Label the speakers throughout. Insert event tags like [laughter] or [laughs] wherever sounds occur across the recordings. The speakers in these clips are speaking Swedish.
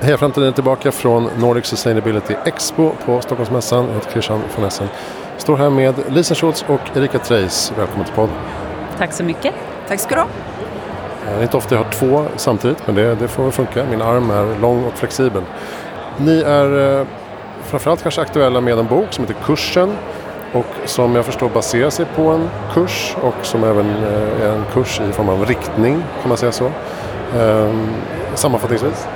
Speaker 1: Heja Framtiden är tillbaka från Nordic Sustainability Expo på Stockholmsmässan. Jag heter Christian von Essen. Står här med Lisa Schultz och Erika Treijs. Välkommen till podden.
Speaker 2: Tack så mycket.
Speaker 3: Tack ska du ha.
Speaker 1: Det är inte ofta jag har två samtidigt men det, det får väl funka. Min arm är lång och flexibel. Ni är eh, framförallt kanske aktuella med en bok som heter Kursen och som jag förstår baserar sig på en kurs och som även eh, är en kurs i form av riktning kan man säga så. Ehm, sammanfattningsvis.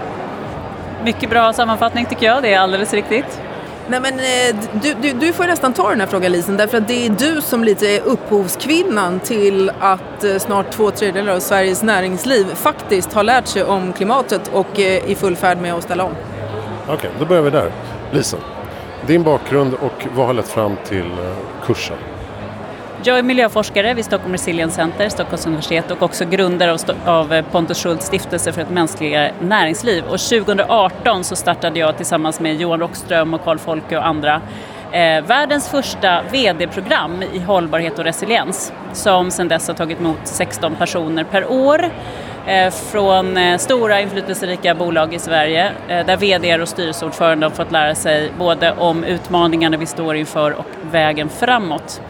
Speaker 2: Mycket bra sammanfattning tycker jag, det är alldeles riktigt.
Speaker 3: Nej, men, eh, du, du, du får nästan ta den här frågan Lisen därför att det är du som lite är upphovskvinnan till att eh, snart två tredjedelar av Sveriges näringsliv faktiskt har lärt sig om klimatet och är i full färd med att ställa om.
Speaker 1: Okej, okay, då börjar vi där. Lisa, din bakgrund och vad har lett fram till eh, kursen?
Speaker 2: Jag är miljöforskare vid Stockholm Resilience Center, Stockholms universitet och också grundare av eh, Pontus Schultz stiftelse för ett mänskligare näringsliv. Och 2018 så startade jag tillsammans med Johan Rockström och Carl Folke och andra eh, världens första VD-program i hållbarhet och resiliens som sedan dess har tagit emot 16 personer per år eh, från eh, stora inflytelserika bolag i Sverige eh, där VD och styrelseordförande har fått lära sig både om utmaningarna vi står inför och vägen framåt.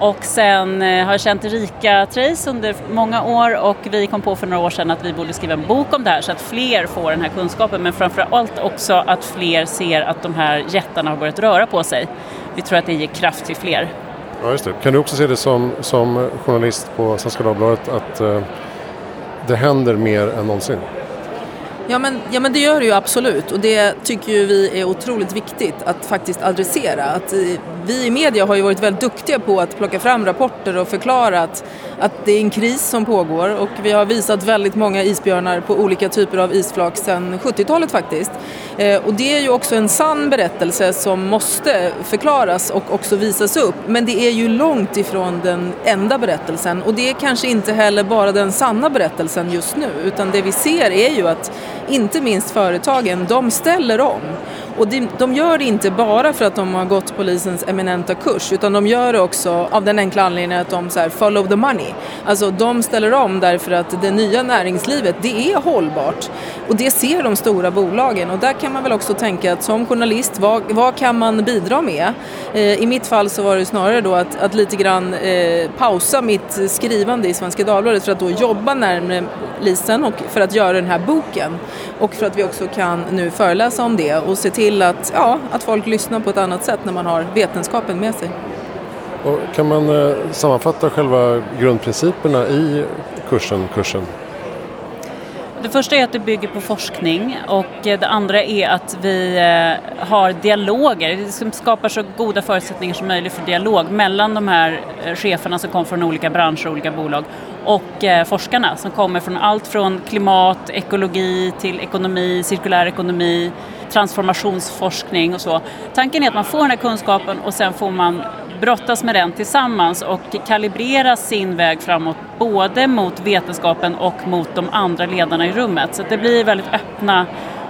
Speaker 2: Och sen eh, har jag känt rika Trace under många år och vi kom på för några år sedan att vi borde skriva en bok om det här så att fler får den här kunskapen men framförallt också att fler ser att de här jättarna har börjat röra på sig. Vi tror att det ger kraft till fler.
Speaker 1: Ja, just det. Kan du också se det som, som journalist på Svenska Dagbladet att eh, det händer mer än någonsin?
Speaker 3: Ja men, ja men det gör det ju absolut och det tycker ju vi är otroligt viktigt att faktiskt adressera. Att eh, vi i media har ju varit väldigt duktiga på att plocka fram rapporter och förklara att, att det är en kris som pågår och vi har visat väldigt många isbjörnar på olika typer av isflak sedan 70-talet faktiskt. Eh, och det är ju också en sann berättelse som måste förklaras och också visas upp. Men det är ju långt ifrån den enda berättelsen och det är kanske inte heller bara den sanna berättelsen just nu utan det vi ser är ju att inte minst företagen, de ställer om. Och de, gör det inte bara för att de har gått polisens eminenta kurs utan de gör det också av den enkla anledningen att de så här, follow the money. Alltså de ställer om därför att det nya näringslivet det är hållbart och det ser de stora bolagen och där kan man väl också tänka att som journalist vad, vad kan man bidra med? Eh, I mitt fall så var det snarare då att, att lite grann eh, pausa mitt skrivande i Svenska Dagbladet för att då jobba närmare Lisen och för att göra den här boken och för att vi också kan nu föreläsa om det och se till att, ja, att folk lyssnar på ett annat sätt när man har vetenskapen med sig.
Speaker 1: Och kan man eh, sammanfatta själva grundprinciperna i kursen? kursen?
Speaker 2: Det första är att det bygger på forskning och det andra är att vi eh, har dialoger, vi skapar så goda förutsättningar som möjligt för dialog mellan de här eh, cheferna som kommer från olika branscher och olika bolag och forskarna som kommer från allt från klimat, ekologi till ekonomi, cirkulär ekonomi, transformationsforskning och så. Tanken är att man får den här kunskapen och sen får man brottas med den tillsammans och kalibrera sin väg framåt både mot vetenskapen och mot de andra ledarna i rummet. Så det blir väldigt öppna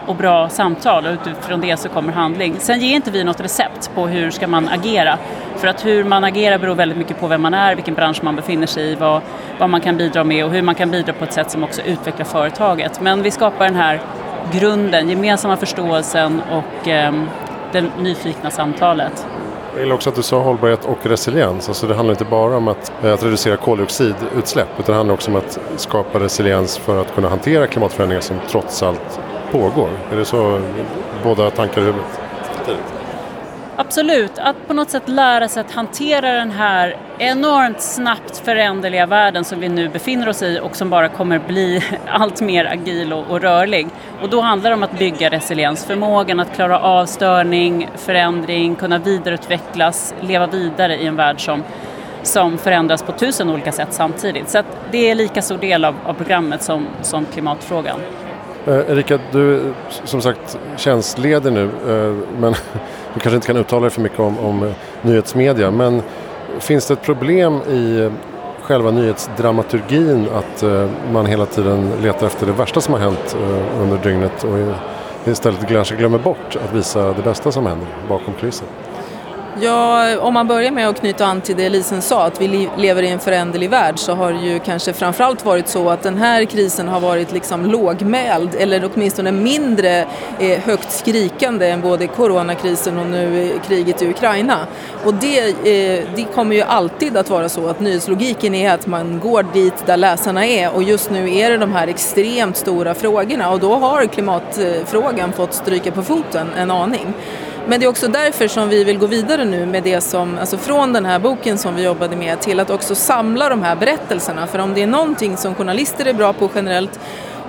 Speaker 2: och bra samtal och utifrån det så kommer handling. Sen ger inte vi något recept på hur ska man agera. För att hur man agerar beror väldigt mycket på vem man är, vilken bransch man befinner sig i, vad, vad man kan bidra med och hur man kan bidra på ett sätt som också utvecklar företaget. Men vi skapar den här grunden, gemensamma förståelsen och eh, det nyfikna samtalet.
Speaker 1: Jag gillar också att du sa hållbarhet och resiliens. Alltså det handlar inte bara om att, eh, att reducera koldioxidutsläpp utan det handlar också om att skapa resiliens för att kunna hantera klimatförändringar som trots allt pågår. Är det så båda tankar i huvudet?
Speaker 2: Absolut, att på något sätt lära sig att hantera den här enormt snabbt föränderliga världen som vi nu befinner oss i och som bara kommer bli [laughs] allt mer agil och, och rörlig. Och då handlar det om att bygga resiliens, förmågan att klara av störning, förändring, kunna vidareutvecklas, leva vidare i en värld som, som förändras på tusen olika sätt samtidigt. Så det är lika stor del av, av programmet som, som klimatfrågan.
Speaker 1: Eh, Erika, du som sagt tjänstleder nu eh, men [laughs] du kanske inte kan uttala dig för mycket om, om eh, nyhetsmedia men finns det ett problem i eh, själva nyhetsdramaturgin att eh, man hela tiden letar efter det värsta som har hänt under dygnet och istället kanske glömmer bort att visa det bästa som händer bakom kulissen?
Speaker 3: Ja, om man börjar med att knyta an till det Lisen sa, att vi lever i en föränderlig värld, så har det ju kanske framförallt varit så att den här krisen har varit liksom lågmäld, eller åtminstone mindre eh, högt skrikande än både coronakrisen och nu eh, kriget i Ukraina. Och det, eh, det kommer ju alltid att vara så att nyhetslogiken är att man går dit där läsarna är och just nu är det de här extremt stora frågorna och då har klimatfrågan fått stryka på foten en aning. Men det är också därför som vi vill gå vidare nu med det som, alltså från den här boken som vi jobbade med till att också samla de här berättelserna. För om det är någonting som journalister är bra på generellt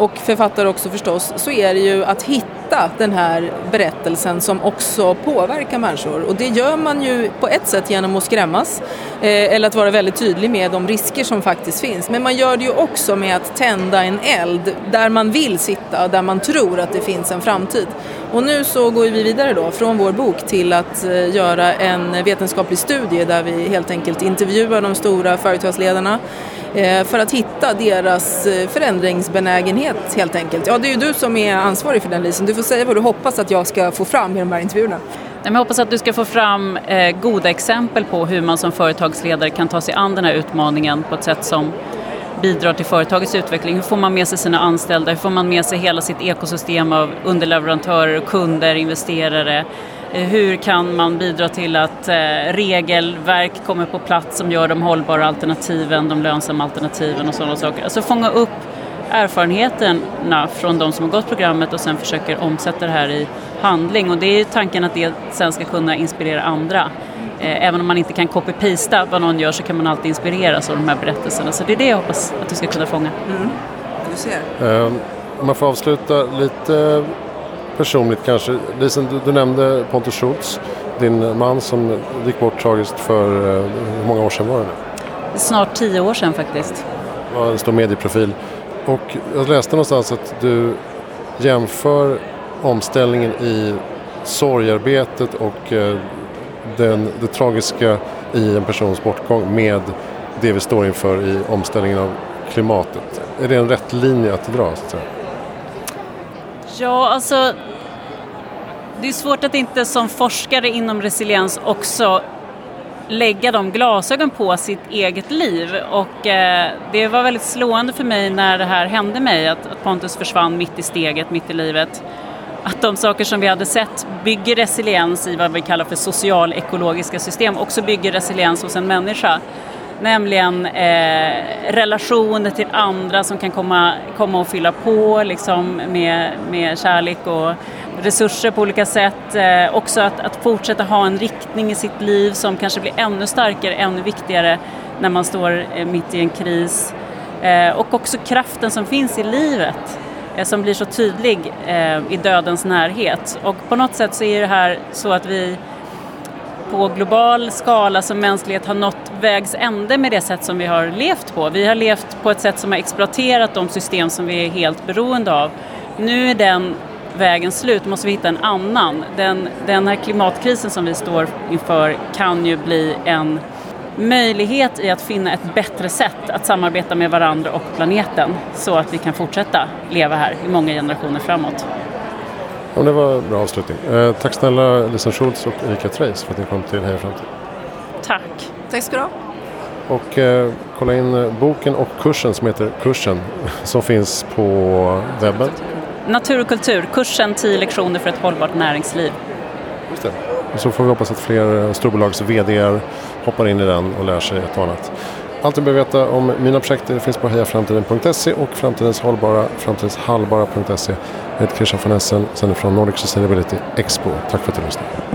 Speaker 3: och författare också förstås, så är det ju att hitta den här berättelsen som också påverkar människor. Och det gör man ju på ett sätt genom att skrämmas eh, eller att vara väldigt tydlig med de risker som faktiskt finns. Men man gör det ju också med att tända en eld där man vill sitta, där man tror att det finns en framtid. Och nu så går vi vidare då från vår bok till att eh, göra en vetenskaplig studie där vi helt enkelt intervjuar de stora företagsledarna Eh, för att hitta deras eh, förändringsbenägenhet helt enkelt. Ja, det är ju du som är ansvarig för den Lisen. Du får säga vad du hoppas att jag ska få fram i de här intervjuerna.
Speaker 2: Jag hoppas att du ska få fram eh, goda exempel på hur man som företagsledare kan ta sig an den här utmaningen på ett sätt som bidrar till företagets utveckling. Hur får man med sig sina anställda? Hur får man med sig hela sitt ekosystem av underleverantörer, kunder, investerare? Eh, hur kan man bidra till att eh, regelverk kommer på plats som gör de hållbara alternativen, de lönsamma alternativen och sådana saker. Alltså fånga upp erfarenheterna från de som har gått programmet och sen försöker omsätta det här i handling. Och det är tanken att det sen ska kunna inspirera andra. Eh, även om man inte kan copy-pasta vad någon gör så kan man alltid inspireras av de här berättelserna. Så det är det jag hoppas att du ska kunna fånga. Mm.
Speaker 3: Du ser.
Speaker 1: Um, man får avsluta lite personligt kanske. Lisen, du, du nämnde Pontus Schultz, din man som gick bort tragiskt för, uh, hur många år sedan var det nu?
Speaker 2: Snart tio år sedan faktiskt.
Speaker 1: Var en stor medieprofil. Och jag läste någonstans att du jämför omställningen i sorgarbetet och uh, den, det tragiska i en persons bortgång med det vi står inför i omställningen av klimatet. Är det en rätt linje att dra? Så att säga?
Speaker 2: Ja, alltså det är svårt att inte som forskare inom resiliens också lägga de glasögon på sitt eget liv och eh, det var väldigt slående för mig när det här hände mig att, att Pontus försvann mitt i steget, mitt i livet att de saker som vi hade sett bygger resiliens i vad vi kallar för socialekologiska system, också bygger resiliens hos en människa. Nämligen eh, relationer till andra som kan komma, komma och fylla på liksom, med, med kärlek och resurser på olika sätt. Eh, också att, att fortsätta ha en riktning i sitt liv som kanske blir ännu starkare, ännu viktigare när man står eh, mitt i en kris. Eh, och också kraften som finns i livet. Eh, som blir så tydlig eh, i dödens närhet. Och på något sätt så är det här så att vi på global skala som mänsklighet har nått vägs ände med det sätt som vi har levt på. Vi har levt på ett sätt som har exploaterat de system som vi är helt beroende av. Nu är den vägen slut, måste vi hitta en annan. Den, den här klimatkrisen som vi står inför kan ju bli en möjlighet i att finna ett bättre sätt att samarbeta med varandra och planeten så att vi kan fortsätta leva här i många generationer framåt.
Speaker 1: Ja, det var en bra avslutning. Eh, tack snälla Lisa Schultz och Erika Treis för att ni kom till Heja Framtid.
Speaker 2: Tack.
Speaker 3: Tack ska du ha.
Speaker 1: Och eh, kolla in boken och kursen som heter Kursen [laughs] som finns på webben.
Speaker 2: Natur och kultur, kursen 10 lektioner för ett hållbart näringsliv.
Speaker 1: Just det. Och så får vi hoppas att fler storbolags vd hoppar in i den och lär sig ett och annat. Allt du behöver veta om mina projekt finns på hejaframtiden.se och framtidens hållbara, framtidenshalvbara.se. Jag heter Christian von Essen, sänder från Nordic Sustainability Expo. Tack för att du lyssnade.